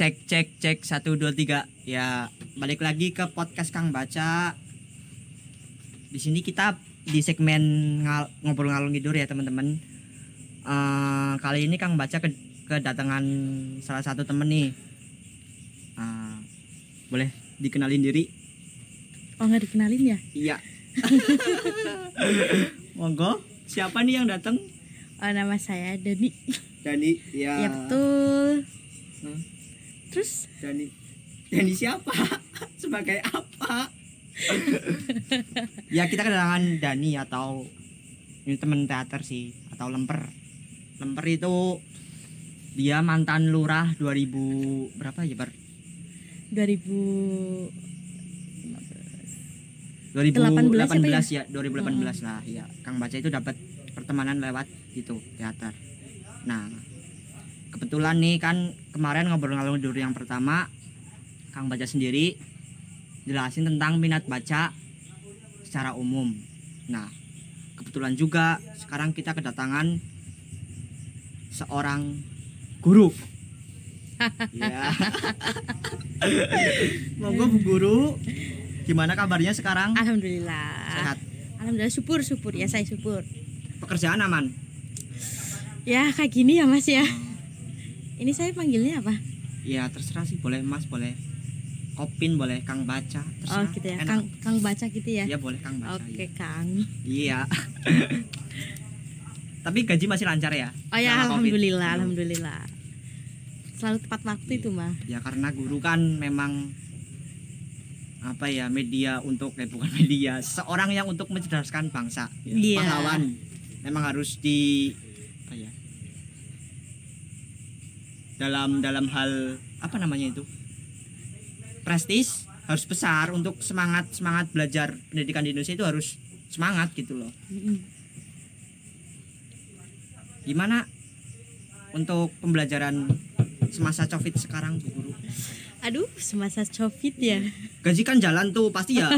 Cek cek cek satu dua tiga ya balik lagi ke podcast Kang Baca. Di sini kita di segmen ngal- ngobrol ngalung tidur ya teman-teman. Eh, kali ini Kang Baca ke- kedatangan salah satu temen nih. Eh, boleh dikenalin diri? Oh nggak dikenalin ya? Iya. Monggo. Siapa nih yang datang? Oh nama saya Dani. Dani. Ya. Ya betul. Hmm. Terus Dani. Dani siapa? Sebagai apa? ya kita kedatangan Dani atau ini temen teater sih atau lemper. Lemper itu dia mantan lurah 2000 berapa ya, Bar? 2000 2018 18 ya 2018 lah ya Kang Baca itu dapat pertemanan lewat itu teater nah kebetulan nih kan kemarin ngobrol ngalung tidur yang pertama Kang Baca sendiri jelasin tentang minat baca secara umum. Nah kebetulan juga sekarang kita kedatangan seorang guru. Ya monggo Bu Guru gimana kabarnya sekarang? Alhamdulillah. sehat? Alhamdulillah syukur syukur ya saya syukur. pekerjaan aman? Ya kayak gini ya Mas ya. Ini saya panggilnya apa? ya terserah sih boleh mas boleh kopin boleh kang baca terserah Oh gitu ya. Enak. Kang Kang baca gitu ya. iya boleh kang baca Oke iya. Kang. iya tapi gaji masih lancar ya Oh ya Selama Covid. alhamdulillah alhamdulillah. Selalu tepat waktu itu mah. ya karena guru kan memang apa ya media untuk eh bukan media seorang yang untuk mencerdaskan bangsa ya. Iya. pahlawan memang harus di apa ya dalam dalam hal apa namanya itu? Prestis harus besar untuk semangat semangat belajar pendidikan di Indonesia itu harus semangat gitu loh. Gimana untuk pembelajaran semasa covid sekarang Bu guru? Aduh semasa covid ya. gaji kan jalan tuh pasti ya.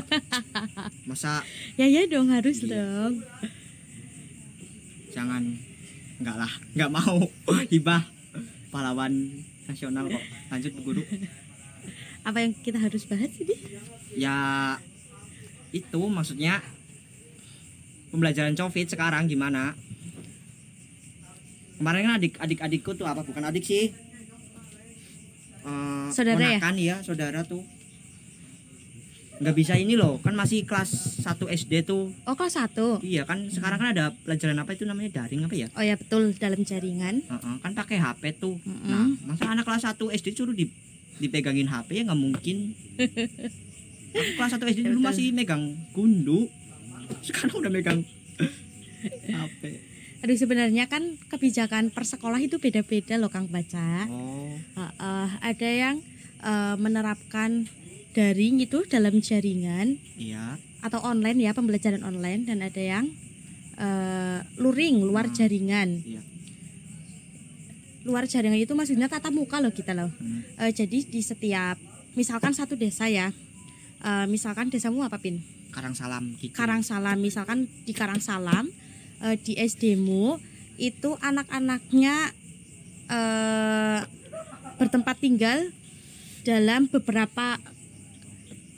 Masa? Ya ya dong harus Iya. dong. jangan. Enggak lah enggak mau. Hibah pahlawan nasional kok. Lanjut Bu guru. Apa yang kita harus bahas ini? ya itu maksudnya pembelajaran covid sekarang gimana? Kemarin kan adik adik adikku tuh apa? Bukan adik sih. Eh, Saudara ya? ya saudara tuh nggak bisa ini loh kan masih kelas 1 SD tuh Oh kelas satu. iya kan sekarang kan ada pelajaran apa itu namanya daring apa ya Oh ya betul dalam jaringan. Heeh, kan pakai HP tuh Mm-mm. nah masa anak kelas 1 SD suruh di, dipegangin HP ya nggak mungkin aku kelas 1 SD dulu Betul. masih megang gundu sekarang udah megang HP Aduh sebenarnya kan kebijakan per sekolah itu beda-beda loh Kang Baca. oh Heeh, ada yang eh, menerapkan daring itu dalam jaringan iya atau online ya pembelajaran online dan ada yang eh, luring luar Hmm. jaringan. Iya. Luar jaringan itu maksudnya tatap muka loh kita loh. Hmm. Eh, jadi di setiap misalkan satu desa ya. eh, misalkan desamu apa pin? Karang Salam gitu Karangsalam misalkan di Karangsalam eh, di SD-mu itu anak-anaknya eh, bertempat tinggal dalam beberapa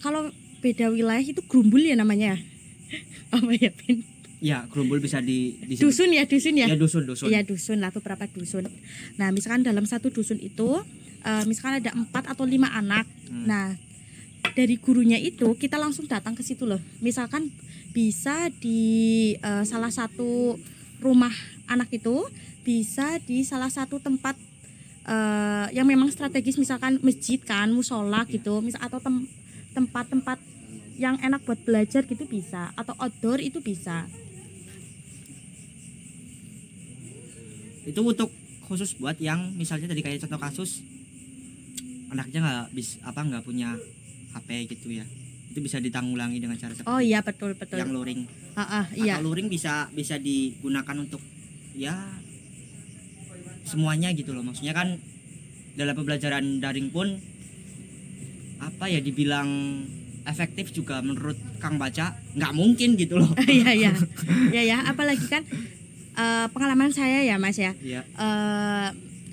kalau beda wilayah itu gerumbul ya namanya apa ya Pin? ya gerumbul bisa di, di dusun ya dusun ya ya dusun dusun Iya dusun lah beberapa dusun. Nah misalkan dalam satu dusun itu eh, misalkan ada empat atau lima anak. Hmm. Nah dari gurunya itu kita langsung datang ke situ loh. Misalkan bisa di eh, salah satu rumah anak itu bisa di salah satu tempat eh, yang memang strategis misalkan masjid kan musola gitu misal atau tem- tempat-tempat yang enak buat belajar gitu bisa atau outdoor itu bisa. Itu untuk khusus buat yang misalnya tadi kayak contoh kasus anaknya nggak bis apa nggak punya HP gitu ya. Itu bisa ditanggulangi dengan cara seperti oh iya betul betul. yang luring. Ah, ah, iya. atau luring bisa bisa digunakan untuk ya semuanya gitu loh. Maksudnya kan dalam pembelajaran daring pun apa ya dibilang efektif juga menurut Kang Baca nggak mungkin gitu loh Iya iya. Ya ya, apalagi kan eh, pengalaman saya ya Mas ya. ya Eh,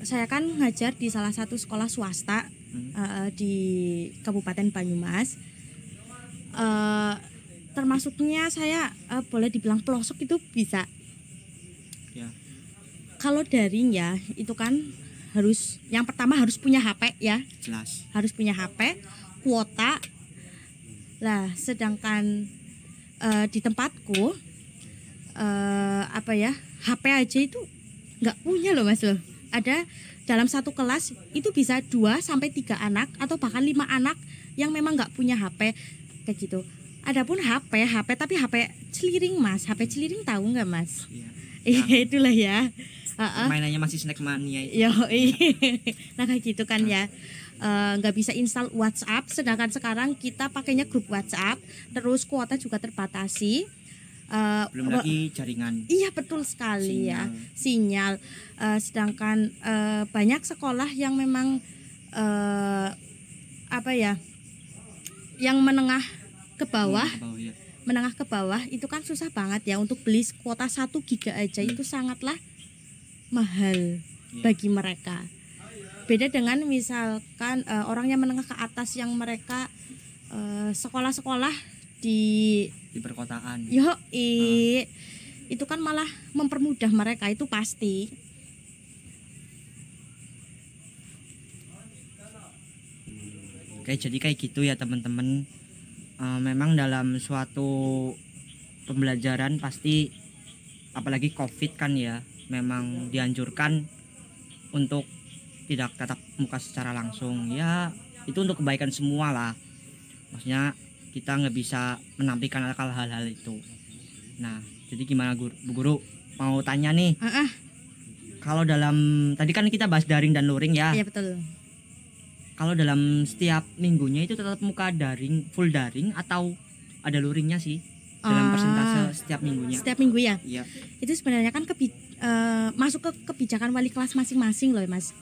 saya kan ngajar di salah satu sekolah swasta Hmm. eh, di Kabupaten Banyumas. Eh, termasuknya saya eh, boleh dibilang pelosok itu bisa. Ya. Kalau daring ya itu kan harus yang pertama harus punya HP ya, jelas harus punya HP, kuota. Lah, sedangkan eh, di tempatku eh, apa ya HP aja itu nggak punya loh mas loh. Ada dalam satu kelas itu bisa dua sampai tiga anak atau bahkan lima anak yang memang nggak punya HP kayak gitu. Adapun HP, HP tapi HP celiring mas, HP celiring tahu nggak mas? Iya. Iya itulah ya. Mainannya masih snack mania. Yo, nah kayak gitu kan ya Eh, nggak bisa install WhatsApp, sedangkan sekarang kita pakainya grup WhatsApp, terus kuota juga terbatasi. Eh, belum lagi jaringan Iya betul sekali ya Sinyal. sinyal. Eh, sedangkan eh, banyak sekolah yang memang eh, apa ya, yang menengah ke bawah, Ke bawah ya. menengah ke bawah itu kan susah banget ya untuk beli kuota 1 giga aja itu sangatlah mahal Iya. bagi mereka. Beda dengan misalkan eh, orang yang menengah ke atas yang mereka eh, sekolah-sekolah di di perkotaan yo itu kan malah mempermudah mereka itu pasti. Oke, jadi kayak gitu ya teman-teman. Eh, memang dalam suatu pembelajaran pasti apalagi Covid kan ya, memang dianjurkan untuk tidak tatap muka secara langsung. Ya, itu untuk kebaikan semua lah. Maksudnya kita nggak bisa menampilkan hal-hal itu. Nah, jadi gimana guru, Bu Guru? Mau tanya nih, Ah, ah, kalau dalam tadi kan kita bahas daring dan luring ya. iya betul. Kalau dalam setiap minggunya itu tetap muka daring, full daring atau ada luringnya sih dalam Ah. persentase setiap minggunya? Setiap minggu ya. Iya. Itu sebenarnya kan kebi- eh, masuk ke kebijakan wali kelas masing-masing loh, Mas.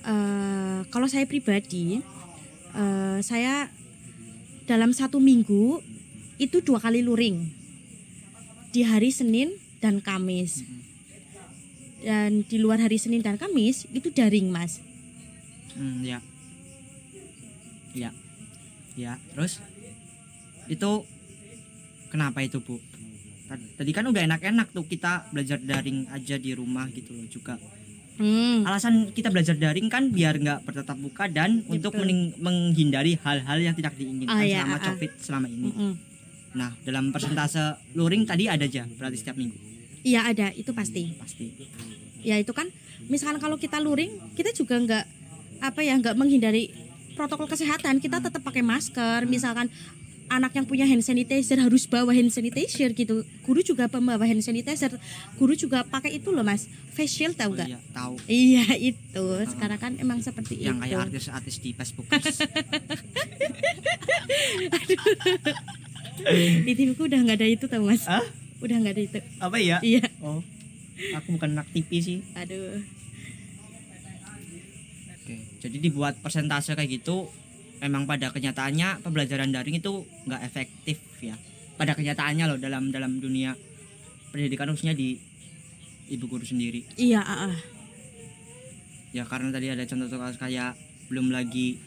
Eh, kalau saya pribadi, eh, saya dalam satu minggu itu dua kali luring di hari Senin dan Kamis. Dan di luar hari Senin dan Kamis itu daring, Mas. Hmm, ya. Ya. Ya, terus itu kenapa itu, Bu? Tad- Tadi kan udah enak-enak tuh kita belajar daring aja di rumah gitu loh juga. Hmm. Alasan kita belajar daring kan biar nggak bertatap muka dan untuk betul. mening- menghindari hal-hal yang tidak diinginkan Ah, ya, selama ah. Covid selama ini. Mm-mm. Nah, dalam persentase luring tadi ada aja berarti setiap minggu Iya ada, itu pasti. pasti. Ya itu kan, misalkan kalau kita luring, kita juga nggak apa ya nggak menghindari protokol kesehatan. Kita tetap pakai masker. Misalkan anak yang punya hand sanitizer harus bawa hand sanitizer gitu. Guru juga pembawa hand sanitizer. Guru juga pakai itu loh mas, face shield tahu Oh, nggak? iya, tahu. Iya itu. Sekarang kan emang seperti yang itu. kayak artis-artis di Facebook Di TV-ku udah nggak ada itu tau mas. Hah? Udah nggak ada itu. apa ya Iya. oh aku bukan anak TV sih Aduh. oke jadi dibuat persentase kayak gitu memang pada kenyataannya pembelajaran daring itu nggak efektif ya pada kenyataannya loh dalam dalam dunia pendidikan khususnya di ibu guru sendiri Iya. ah. ya karena tadi ada contoh-contoh kayak belum lagi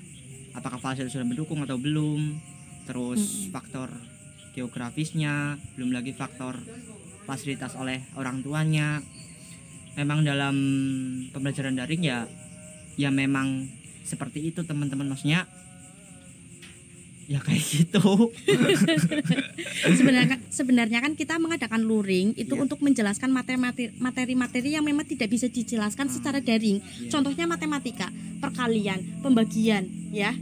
apakah fasilitas sudah mendukung atau belum terus Mm-mm. faktor geografisnya belum lagi faktor fasilitas oleh orang tuanya memang dalam pembelajaran daring ya ya memang seperti itu teman-teman maksudnya ya kayak gitu sebenarnya sebenarnya kan kita mengadakan luring itu Iya. untuk menjelaskan materi-materi yang memang tidak bisa dijelaskan Hmm. secara daring. Iya. Contohnya matematika, perkalian, pembagian, ya.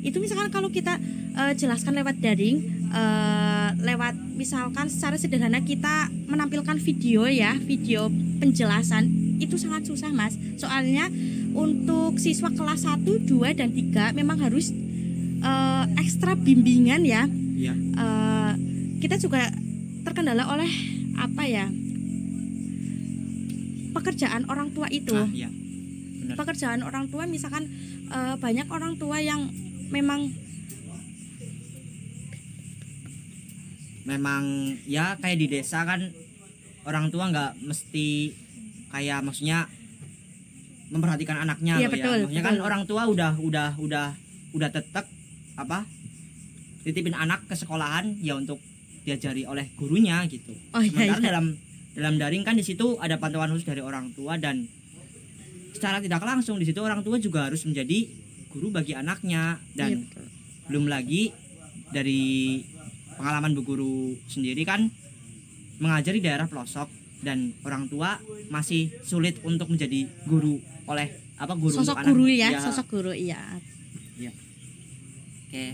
Itu misalkan kalau kita eh, jelaskan lewat daring, eh, lewat misalkan secara sederhana kita menampilkan video ya, video penjelasan itu sangat susah mas. Soalnya untuk siswa kelas 1, 2 dan 3 memang harus eh, ekstra bimbingan ya. Ya eh, kita juga terkendala oleh apa ya? Pekerjaan orang tua itu. Ah, ya benar. Pekerjaan orang tua misalkan eh, banyak orang tua yang memang memang ya kayak di desa kan orang tua nggak mesti kayak maksudnya memperhatikan anaknya Iya, loh betul, ya. Maksudnya kan betul. orang tua udah udah udah udah tetek apa? titipin anak ke sekolahan ya untuk diajari oleh gurunya gitu. Oh iya, Sementara iya. dalam dalam daring kan di situ ada pantauan khusus dari orang tua dan secara tidak langsung di situ orang tua juga harus menjadi guru bagi anaknya Iya, dan betul. belum lagi dari pengalaman bu guru sendiri kan mengajari daerah pelosok dan orang tua masih sulit untuk menjadi guru oleh apa guru sosok anak. guru ya, Ya, sosok guru iya. Oke.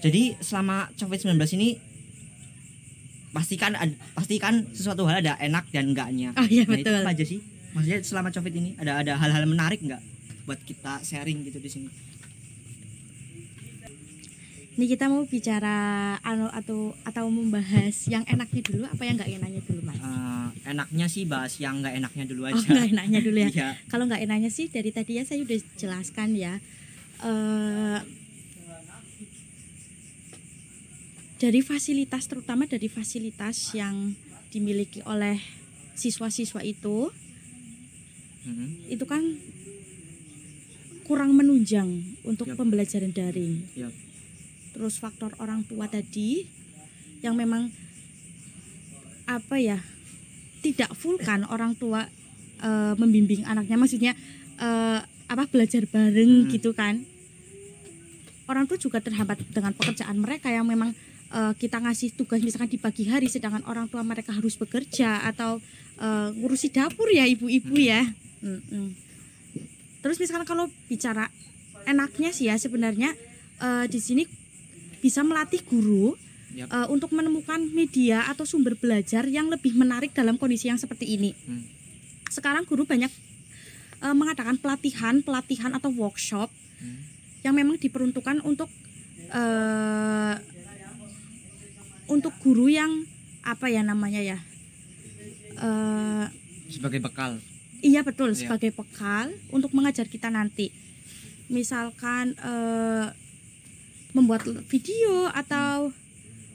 Jadi selama COVID-19 ini pastikan pastikan sesuatu hal ada enak dan enggaknya. Oh iya Nah, itu betul. apa aja sih? Maksudnya selama COVID ini ada ada hal-hal menarik nggak buat kita sharing gitu di sini? Ini kita mau bicara anu atau atau membahas yang enaknya dulu apa yang nggak enaknya dulu mas? Eh, enaknya sih bahas yang nggak enaknya dulu Oh aja. nggak enaknya dulu ya. Iya. Kalau nggak enaknya sih dari tadi ya saya udah jelaskan ya. Eh dari fasilitas terutama dari fasilitas yang dimiliki oleh siswa-siswa itu Mhm. itu kan kurang menunjang untuk Yap. pembelajaran daring. Yap. Terus faktor orang tua tadi yang memang apa ya tidak full kan orang tua eh, membimbing anaknya maksudnya eh, apa belajar bareng Hmm. gitu kan. Orang tua juga terhambat dengan pekerjaan mereka yang memang eh, kita ngasih tugas misalkan di pagi hari sedangkan orang tua mereka harus bekerja atau eh, ngurusi dapur ya ibu-ibu ya. Mm-mm. Terus misalkan kalau bicara enaknya sih ya sebenarnya eh, di sini bisa melatih guru Yap. eh, untuk menemukan media atau sumber belajar yang lebih menarik dalam kondisi yang seperti ini. Hmm. Sekarang guru banyak eh, mengadakan pelatihan, pelatihan atau workshop Hmm. Yang memang diperuntukkan untuk eh, untuk guru yang apa ya namanya ya? Eh, Sebagai bekal. Iya betul Iya. sebagai bekal untuk mengajar kita nanti. Misalkan eh, membuat video atau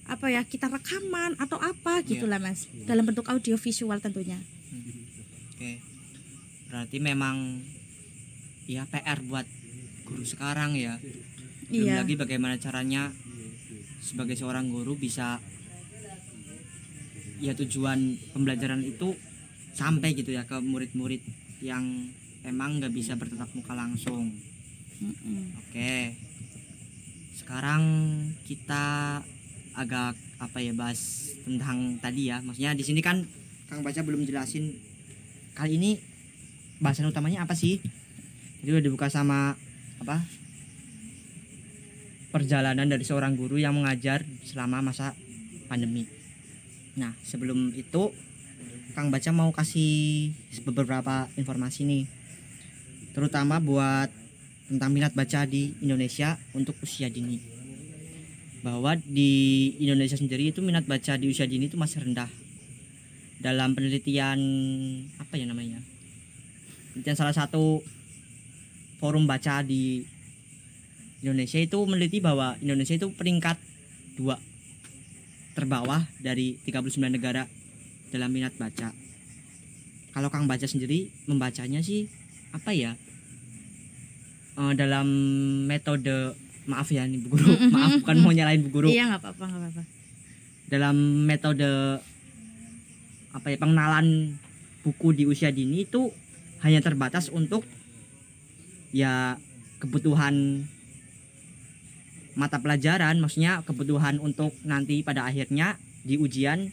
apa ya kita rekaman atau apa gitulah mas dalam bentuk audio visual tentunya. Oke. Berarti memang ya PR buat guru sekarang ya. Belum Iya. lagi bagaimana caranya sebagai seorang guru bisa ya tujuan pembelajaran itu sampai gitu ya ke murid-murid yang emang nggak bisa bertatap muka langsung. Mm-mm. Oke. Sekarang kita agak apa ya bahas tentang tadi ya. Maksudnya di sini kan Kang Baca belum jelasin kali ini bahasan utamanya apa sih? Jadi udah dibuka sama apa? Perjalanan dari seorang guru yang mengajar selama masa pandemi. Nah, sebelum itu Kang Baca mau kasih beberapa informasi nih. Terutama buat tentang minat baca di Indonesia untuk usia dini. Bahwa di Indonesia sendiri itu minat baca di usia dini itu masih rendah. Dalam penelitian apa ya namanya? Penelitian salah satu forum baca di Indonesia itu meneliti bahwa Indonesia itu peringkat dua terbawah dari 39 negara dalam minat baca. Kalau Kang baca sendiri membacanya sih apa ya? Eh, dalam metode maaf ya nih Bu Guru, maaf bukan mau nyalain Bu Guru. Iya nggak apa-apa nggak apa-apa. Dalam metode apa ya pengenalan buku di usia dini itu hanya terbatas untuk ya kebutuhan mata pelajaran maksudnya kebutuhan untuk nanti pada akhirnya di ujian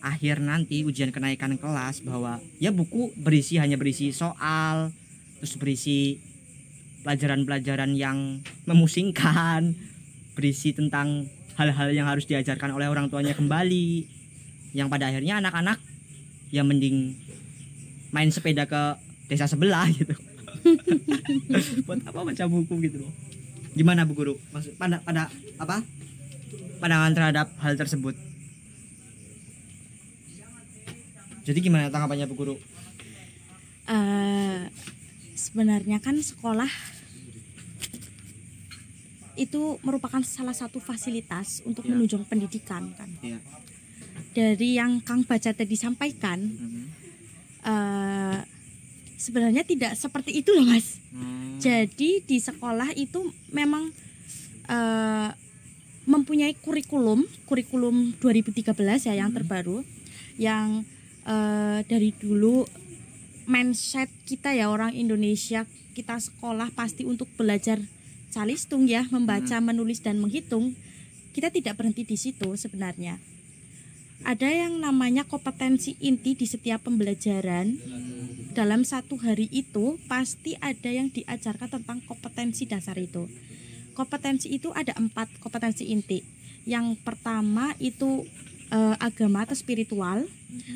akhir nanti ujian kenaikan kelas bahwa ya buku berisi hanya berisi soal terus berisi pelajaran-pelajaran yang memusingkan berisi tentang hal-hal yang harus diajarkan oleh orang tuanya kembali yang pada akhirnya anak-anak yang mending main sepeda ke desa sebelah gitu buat apa baca buku gitu loh gimana bu guru maksud pada pada apa pandangan terhadap hal tersebut jadi gimana tanggapannya bu guru Eh, sebenarnya kan sekolah itu merupakan salah satu fasilitas untuk Iya. menunjang pendidikan kan. Iya. Dari yang Kang Baca tadi sampaikan, Mhm. eh, sebenarnya tidak seperti itu loh mas Hmm. jadi di sekolah itu memang eh, mempunyai kurikulum kurikulum 2013 ya yang Hmm. terbaru yang eh, dari dulu mindset kita ya orang Indonesia kita sekolah pasti untuk belajar calistung ya membaca menulis dan menghitung kita tidak berhenti di situ sebenarnya ada yang namanya kompetensi inti di setiap pembelajaran dalam satu hari itu pasti ada yang diajarkan tentang kompetensi dasar itu. Kompetensi itu ada empat kompetensi inti. Yang pertama itu eh, agama atau spiritual,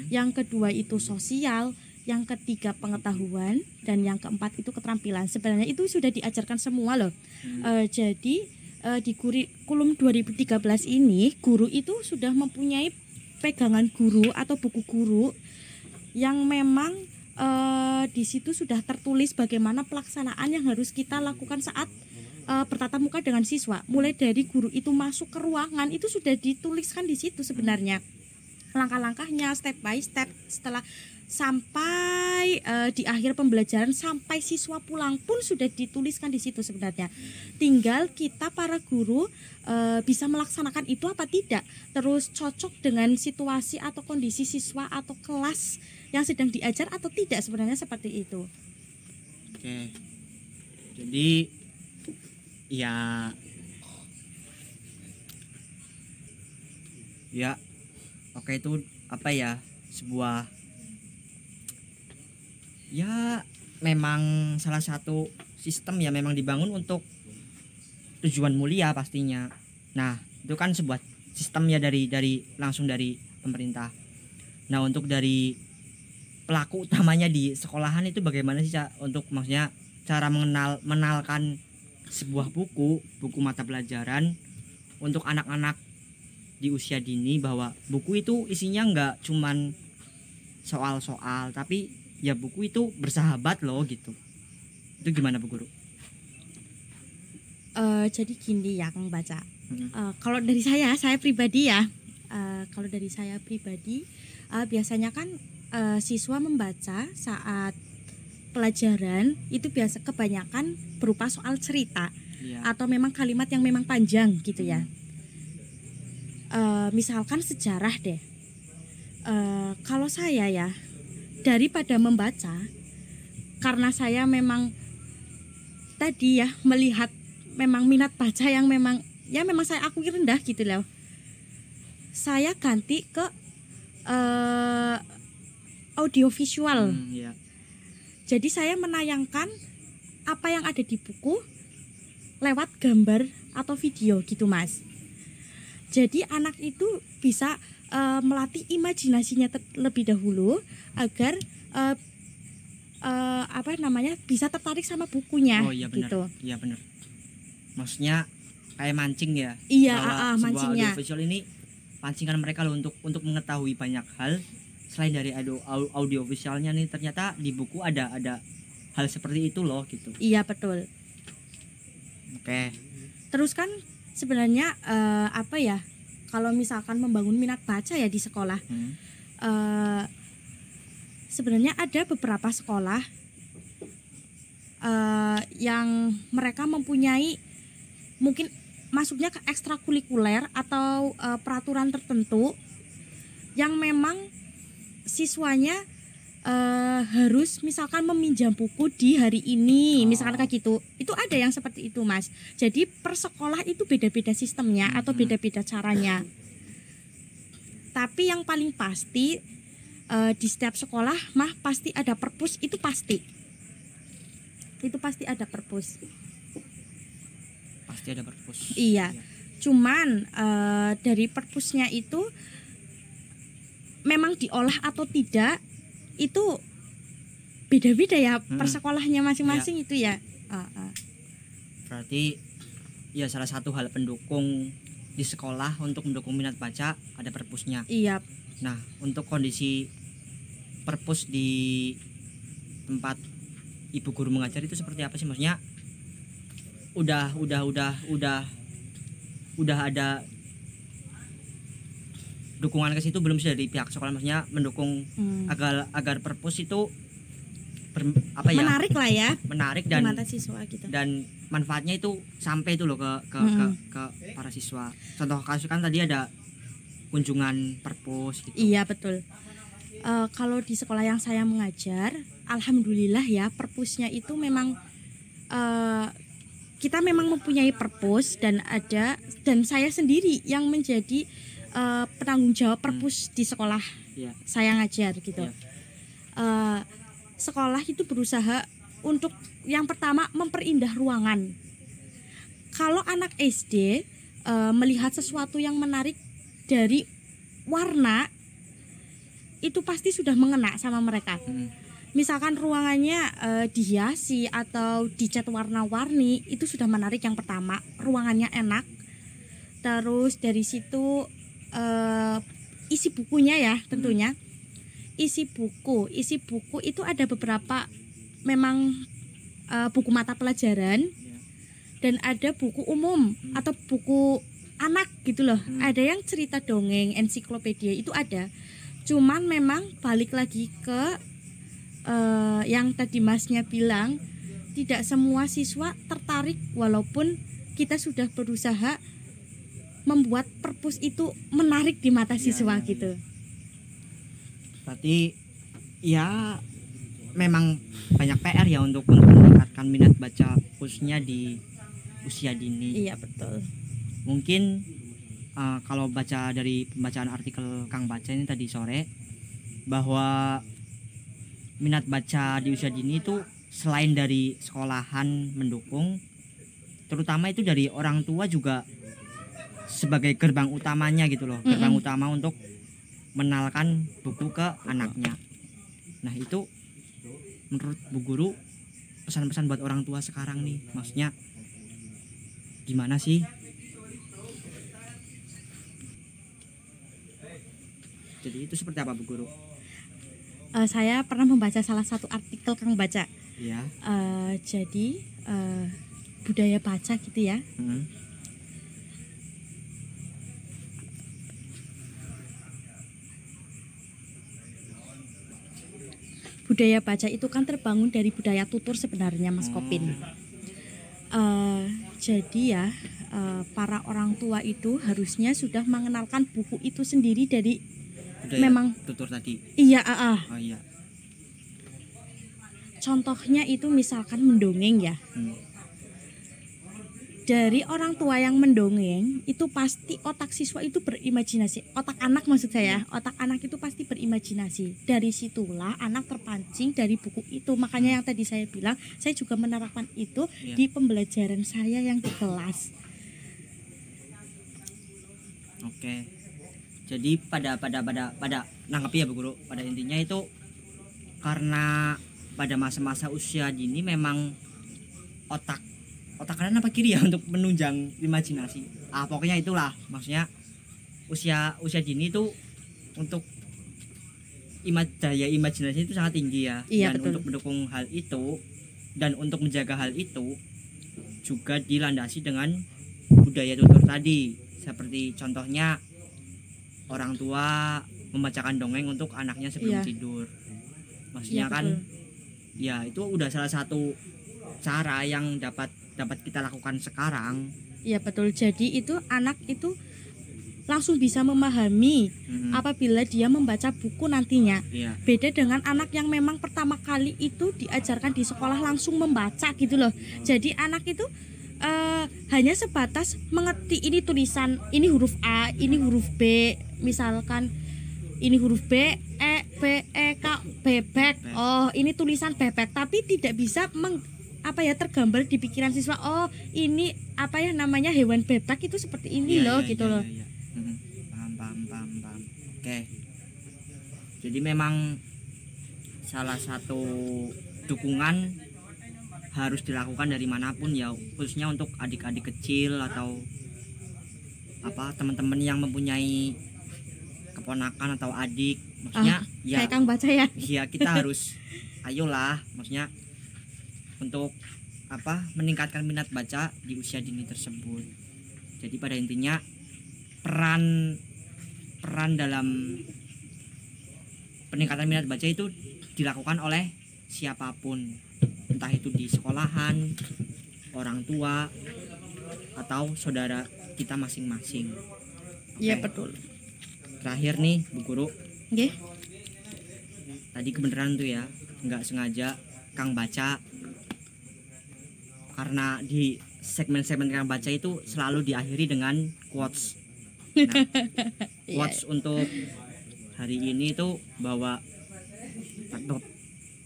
yang kedua itu sosial, yang ketiga pengetahuan, dan yang keempat itu keterampilan. Sebenarnya itu sudah diajarkan semua loh. Eh, jadi eh, di kurikulum 2013 ini guru itu sudah mempunyai pegangan guru atau buku guru yang memang eh, di situ sudah tertulis bagaimana pelaksanaan yang harus kita lakukan saat eh, bertatap muka dengan siswa. Mulai dari guru itu masuk ke ruangan itu sudah dituliskan di situ sebenarnya langkah-langkahnya step by step setelah sampai eh, di akhir pembelajaran sampai siswa pulang pun sudah dituliskan di situ sebenarnya. Tinggal kita para guru eh, bisa melaksanakan itu apa tidak, terus cocok dengan situasi atau kondisi siswa atau kelas yang sedang diajar atau tidak sebenarnya seperti itu. Oke. Jadi ya ya oke itu apa ya sebuah ya memang salah satu sistem ya memang dibangun untuk tujuan mulia pastinya. Nah, itu kan sebuah sistem ya dari dari langsung dari pemerintah. Nah, untuk dari pelaku utamanya di sekolahan itu bagaimana sih Cak untuk maksudnya cara mengenal menalkan sebuah buku buku mata pelajaran untuk anak-anak di usia dini bahwa buku itu isinya nggak cuman soal-soal tapi ya buku itu bersahabat loh gitu itu gimana bu guru? Eh, jadi gini ya Kang baca. Hmm. Eh, kalau dari saya, saya pribadi ya, eh, kalau dari saya pribadi, eh, biasanya kan eh, siswa membaca saat pelajaran itu biasa kebanyakan berupa soal cerita Iya. atau memang kalimat yang memang panjang gitu ya. Eh, misalkan sejarah deh. Eh, kalau saya ya daripada membaca, karena saya memang tadi ya melihat memang minat baca yang memang ya memang saya akui rendah gitu loh. Saya ganti ke eh audiovisual. Hmm, iya. Jadi saya menayangkan apa yang ada di buku lewat gambar atau video gitu mas. Jadi anak itu bisa eh, melatih imajinasinya terlebih dahulu agar eh, eh, apa namanya bisa tertarik sama bukunya Oh iya benar. gitu. Iya benar. Maksudnya kayak mancing ya. Iya, bahwa ah, ah, sebuah mancingnya. audiovisual ini pancingan mereka loh untuk untuk mengetahui banyak hal selain dari audio au- audiovisualnya nih ternyata di buku ada ada hal seperti itu loh gitu. Iya betul. Oke. Terus kan sebenarnya eh, apa ya? Kalau misalkan membangun minat baca ya di sekolah, Hmm. eh, sebenarnya ada beberapa sekolah eh, yang mereka mempunyai mungkin masuknya ke ekstrakurikuler atau eh, peraturan tertentu yang memang siswanya eh, harus misalkan meminjam buku di hari ini Oh. misalkan kayak gitu itu ada yang seperti itu mas jadi per sekolah itu beda-beda sistemnya atau Mhm. beda-beda caranya tapi yang paling pasti eh, di setiap sekolah mah pasti ada perpus itu pasti itu pasti ada perpus Pasti ada perpus. Iya. cuman eh, dari perpusnya itu memang diolah atau tidak itu beda-beda ya Hmm. sekolahnya masing-masing itu ya Ah, ah. Berarti ya salah satu hal pendukung di sekolah untuk mendukung minat baca ada perpusnya. iya Nah, untuk kondisi perpus di tempat ibu guru mengajar itu seperti apa sih maksudnya? Udah udah udah udah udah ada dukungan ke situ belum sih dari pihak sekolah maksudnya mendukung Hmm. agar agar perpus itu ber- apa ya menarik lah ya menarik dan mata siswa gitu dan manfaatnya itu sampai itu loh ke ke, Mm-mm. ke ke para siswa contoh kasus kan tadi ada kunjungan perpus gitu Iya betul. Eh, kalau di sekolah yang saya mengajar, alhamdulillah ya perpusnya itu memang eh, kita memang mempunyai perpus dan ada dan saya sendiri yang menjadi eh, penanggung jawab perpus di sekolah Iya. saya ngajar gitu. Iya. Eh, sekolah itu berusaha untuk yang pertama memperindah ruangan. Kalau anak SD eh, melihat sesuatu yang menarik dari warna itu pasti sudah mengena sama mereka. Mm. Misalkan ruangannya eh, dihiasi atau dicat warna-warni, itu sudah menarik yang pertama. Ruangannya enak. Terus dari situ eh, isi bukunya ya tentunya. Isi buku, isi buku itu ada beberapa memang eh, buku mata pelajaran dan ada buku umum Hmm. atau buku anak gitu loh. Hmm. Ada yang cerita dongeng, ensiklopedia itu ada. Cuman memang balik lagi ke eh, yang tadi masnya bilang tidak semua siswa tertarik walaupun kita sudah berusaha membuat perpus itu menarik di mata Iya, siswa iya, gitu. berarti ya memang banyak PR ya untuk untuk meningkatkan minat baca khususnya di usia dini Iya betul. mungkin uh, kalau baca dari pembacaan artikel Kang Baca ini tadi sore bahwa minat baca di usia dini itu selain dari sekolahan mendukung terutama itu dari orang tua juga sebagai gerbang utamanya gitu loh gerbang Mm-mm. utama untuk menalkan buku ke anaknya nah itu menurut Bu Guru pesan-pesan buat orang tua sekarang nih maksudnya gimana sih jadi itu seperti apa Bu Guru Eh, saya pernah membaca salah satu artikel Kang Baca. ya Eh, jadi eh, budaya baca gitu ya. mm. Budaya baca itu kan terbangun dari budaya tutur sebenarnya Mas Kopin. Eh, jadi ya eh, para orang tua itu harusnya sudah mengenalkan buku itu sendiri dari Budaya Memang. tutur tadi iya ah, ah. oh iya contohnya itu misalkan mendongeng ya. Hmm. Dari orang tua yang mendongeng itu pasti otak siswa itu berimajinasi. Otak anak maksud saya, otak anak itu pasti berimajinasi. Dari situlah anak terpancing dari buku itu. Makanya yang tadi saya bilang, saya juga menerapkan itu Iya. di pembelajaran saya yang di kelas. Oke. Jadi pada pada pada pada nangkep ya Bu Guru. Pada intinya itu karena pada masa-masa usia dini memang otak otak kanan apa kiri ya untuk menunjang imajinasi. Ah pokoknya itulah maksudnya usia usia dini itu untuk ima, daya imajinasi itu sangat tinggi ya. Iya, dan betul. untuk mendukung hal itu dan untuk menjaga hal itu juga dilandasi dengan budaya tutur tadi seperti contohnya orang tua membacakan dongeng untuk anaknya sebelum Iya. tidur maksudnya Iya, kan betul. ya itu udah salah satu cara yang dapat dapat kita lakukan sekarang Iya betul. Jadi itu anak itu langsung bisa memahami Mhm. apabila dia membaca buku nantinya. iya Beda dengan anak yang memang pertama kali itu diajarkan di sekolah langsung membaca gitu loh. Jadi anak itu eh, hanya sebatas mengerti ini tulisan, ini huruf A, ini huruf B, misalkan ini huruf B, E, B, E, K, bebek. Oh, ini tulisan bebek, tapi tidak bisa meng apa ya tergambar di pikiran siswa. Oh, ini apa ya namanya hewan bebek itu seperti ini Iya, loh iya, gitu iya, loh. iya, iya. Mhm. paham paham paham paham oke jadi memang salah satu dukungan harus dilakukan dari mana pun ya khususnya untuk adik-adik kecil atau apa teman-teman yang mempunyai keponakan atau adik maksudnya ya Kayak Kang baca ya. Iya kita harus ayolah maksudnya untuk apa meningkatkan minat baca di usia dini tersebut. Jadi pada intinya peran peran dalam peningkatan minat baca itu dilakukan oleh siapa pun. Entah itu di sekolahan orang tua atau saudara kita masing-masing. Iya betul. terakhir nih bu guru. Tadi kebenaran tuh ya nggak sengaja Kang baca karena di segmen-segmen Kang baca itu selalu diakhiri dengan quotes nah, Iya. quotes untuk hari ini itu bahwa ta-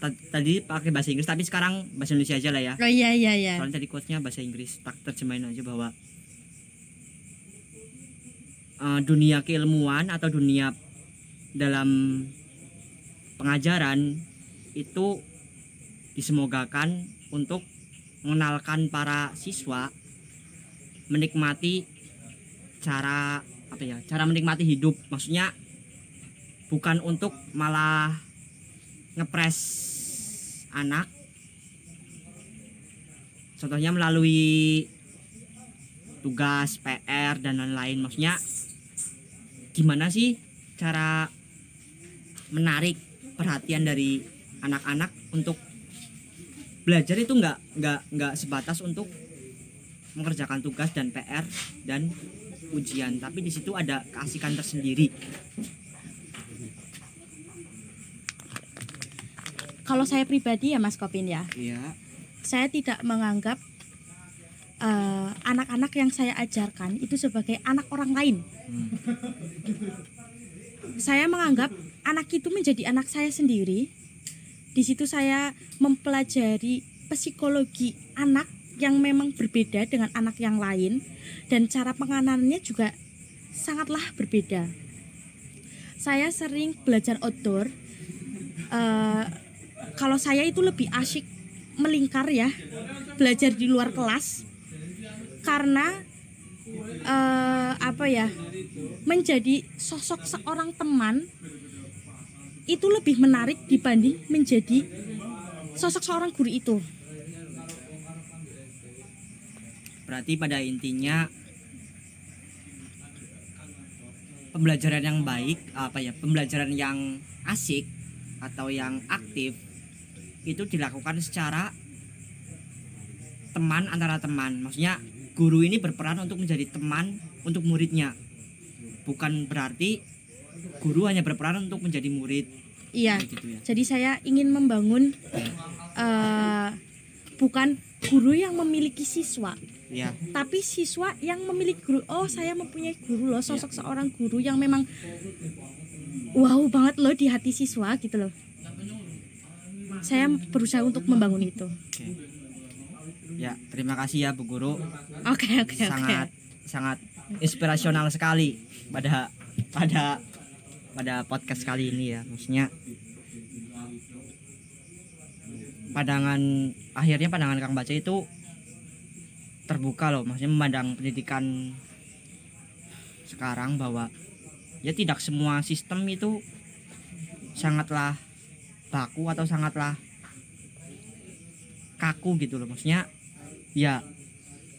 ta- tadi pakai bahasa Inggris tapi sekarang bahasa Indonesia aja lah ya Oh iya iya iya. soalnya tadi quotesnya bahasa Inggris tak terjemahin aja bahwa eh, dunia keilmuan atau dunia dalam pengajaran itu disemogakan untuk mengenalkan para siswa menikmati cara apa ya cara menikmati hidup. Maksudnya bukan untuk malah ngepres anak. Contohnya melalui tugas PR dan lain-lain. Maksudnya gimana sih cara menarik perhatian dari anak-anak untuk belajar itu nggak nggak nggak sebatas untuk mengerjakan tugas dan PR dan ujian tapi di situ ada keasikan tersendiri Kalau saya pribadi ya Mas Kopin ya, iya saya tidak menganggap eh, anak-anak yang saya ajarkan itu sebagai anak orang lain. Hmm. Saya menganggap anak itu menjadi anak saya sendiri. Di situ saya mempelajari psikologi anak yang memang berbeda dengan anak yang lain dan cara penganannya juga sangatlah berbeda. Saya sering belajar outdoor. eh, kalau saya itu lebih asyik melingkar ya, belajar di luar kelas karena eh, apa ya menjadi sosok seorang teman itu lebih menarik dibanding menjadi sosok seorang guru itu. berarti pada intinya pembelajaran yang baik apa ya pembelajaran yang asik atau yang aktif itu dilakukan secara teman antara teman maksudnya guru ini berperan untuk menjadi teman untuk muridnya bukan berarti guru hanya berperan untuk menjadi murid Iya. gitu ya Jadi saya ingin membangun eh, bukan guru yang memiliki siswa, ya tapi siswa yang memiliki guru. Oh, saya mempunyai guru loh, sosok seorang guru yang memang wow banget loh di hati siswa gitu loh. Saya berusaha untuk membangun itu. oke ya terima kasih ya bu guru Oke, oke, oke. sangat sangat inspirasional sekali pada pada pada podcast kali ini ya. Maksudnya pandangan akhirnya pandangan Kang Baca itu terbuka loh. Maksudnya memandang pendidikan sekarang bahwa ya tidak semua sistem itu sangatlah baku atau sangatlah kaku gitu loh. Maksudnya ya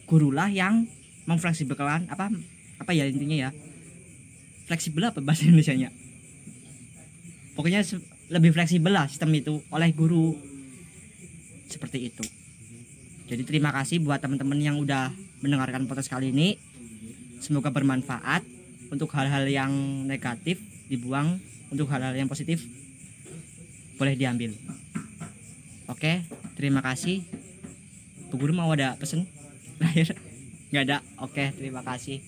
gurulah yang memfleksibelkan apa apa ya intinya ya? Fleksibel apa bahasa Indonesia nya pokoknya lebih fleksibel lah sistem itu oleh guru. Seperti itu. Jadi terima kasih buat teman-teman yang udah mendengarkan podcast kali ini. Semoga bermanfaat untuk hal-hal yang negatif dibuang untuk hal-hal yang positif boleh diambil. Oke terima kasih. Bu Guru mau ada pesen? Terakhir? Nggak ada? Oke terima kasih.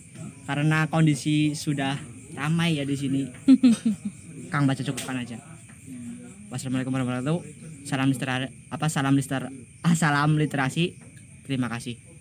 Karena kondisi sudah ramai ya di sini Kang baca cukupkan aja. Wassalamualaikum warahmatullahi wabarakatuh. Salam literasi apa salam ah, salam literasi. Terima kasih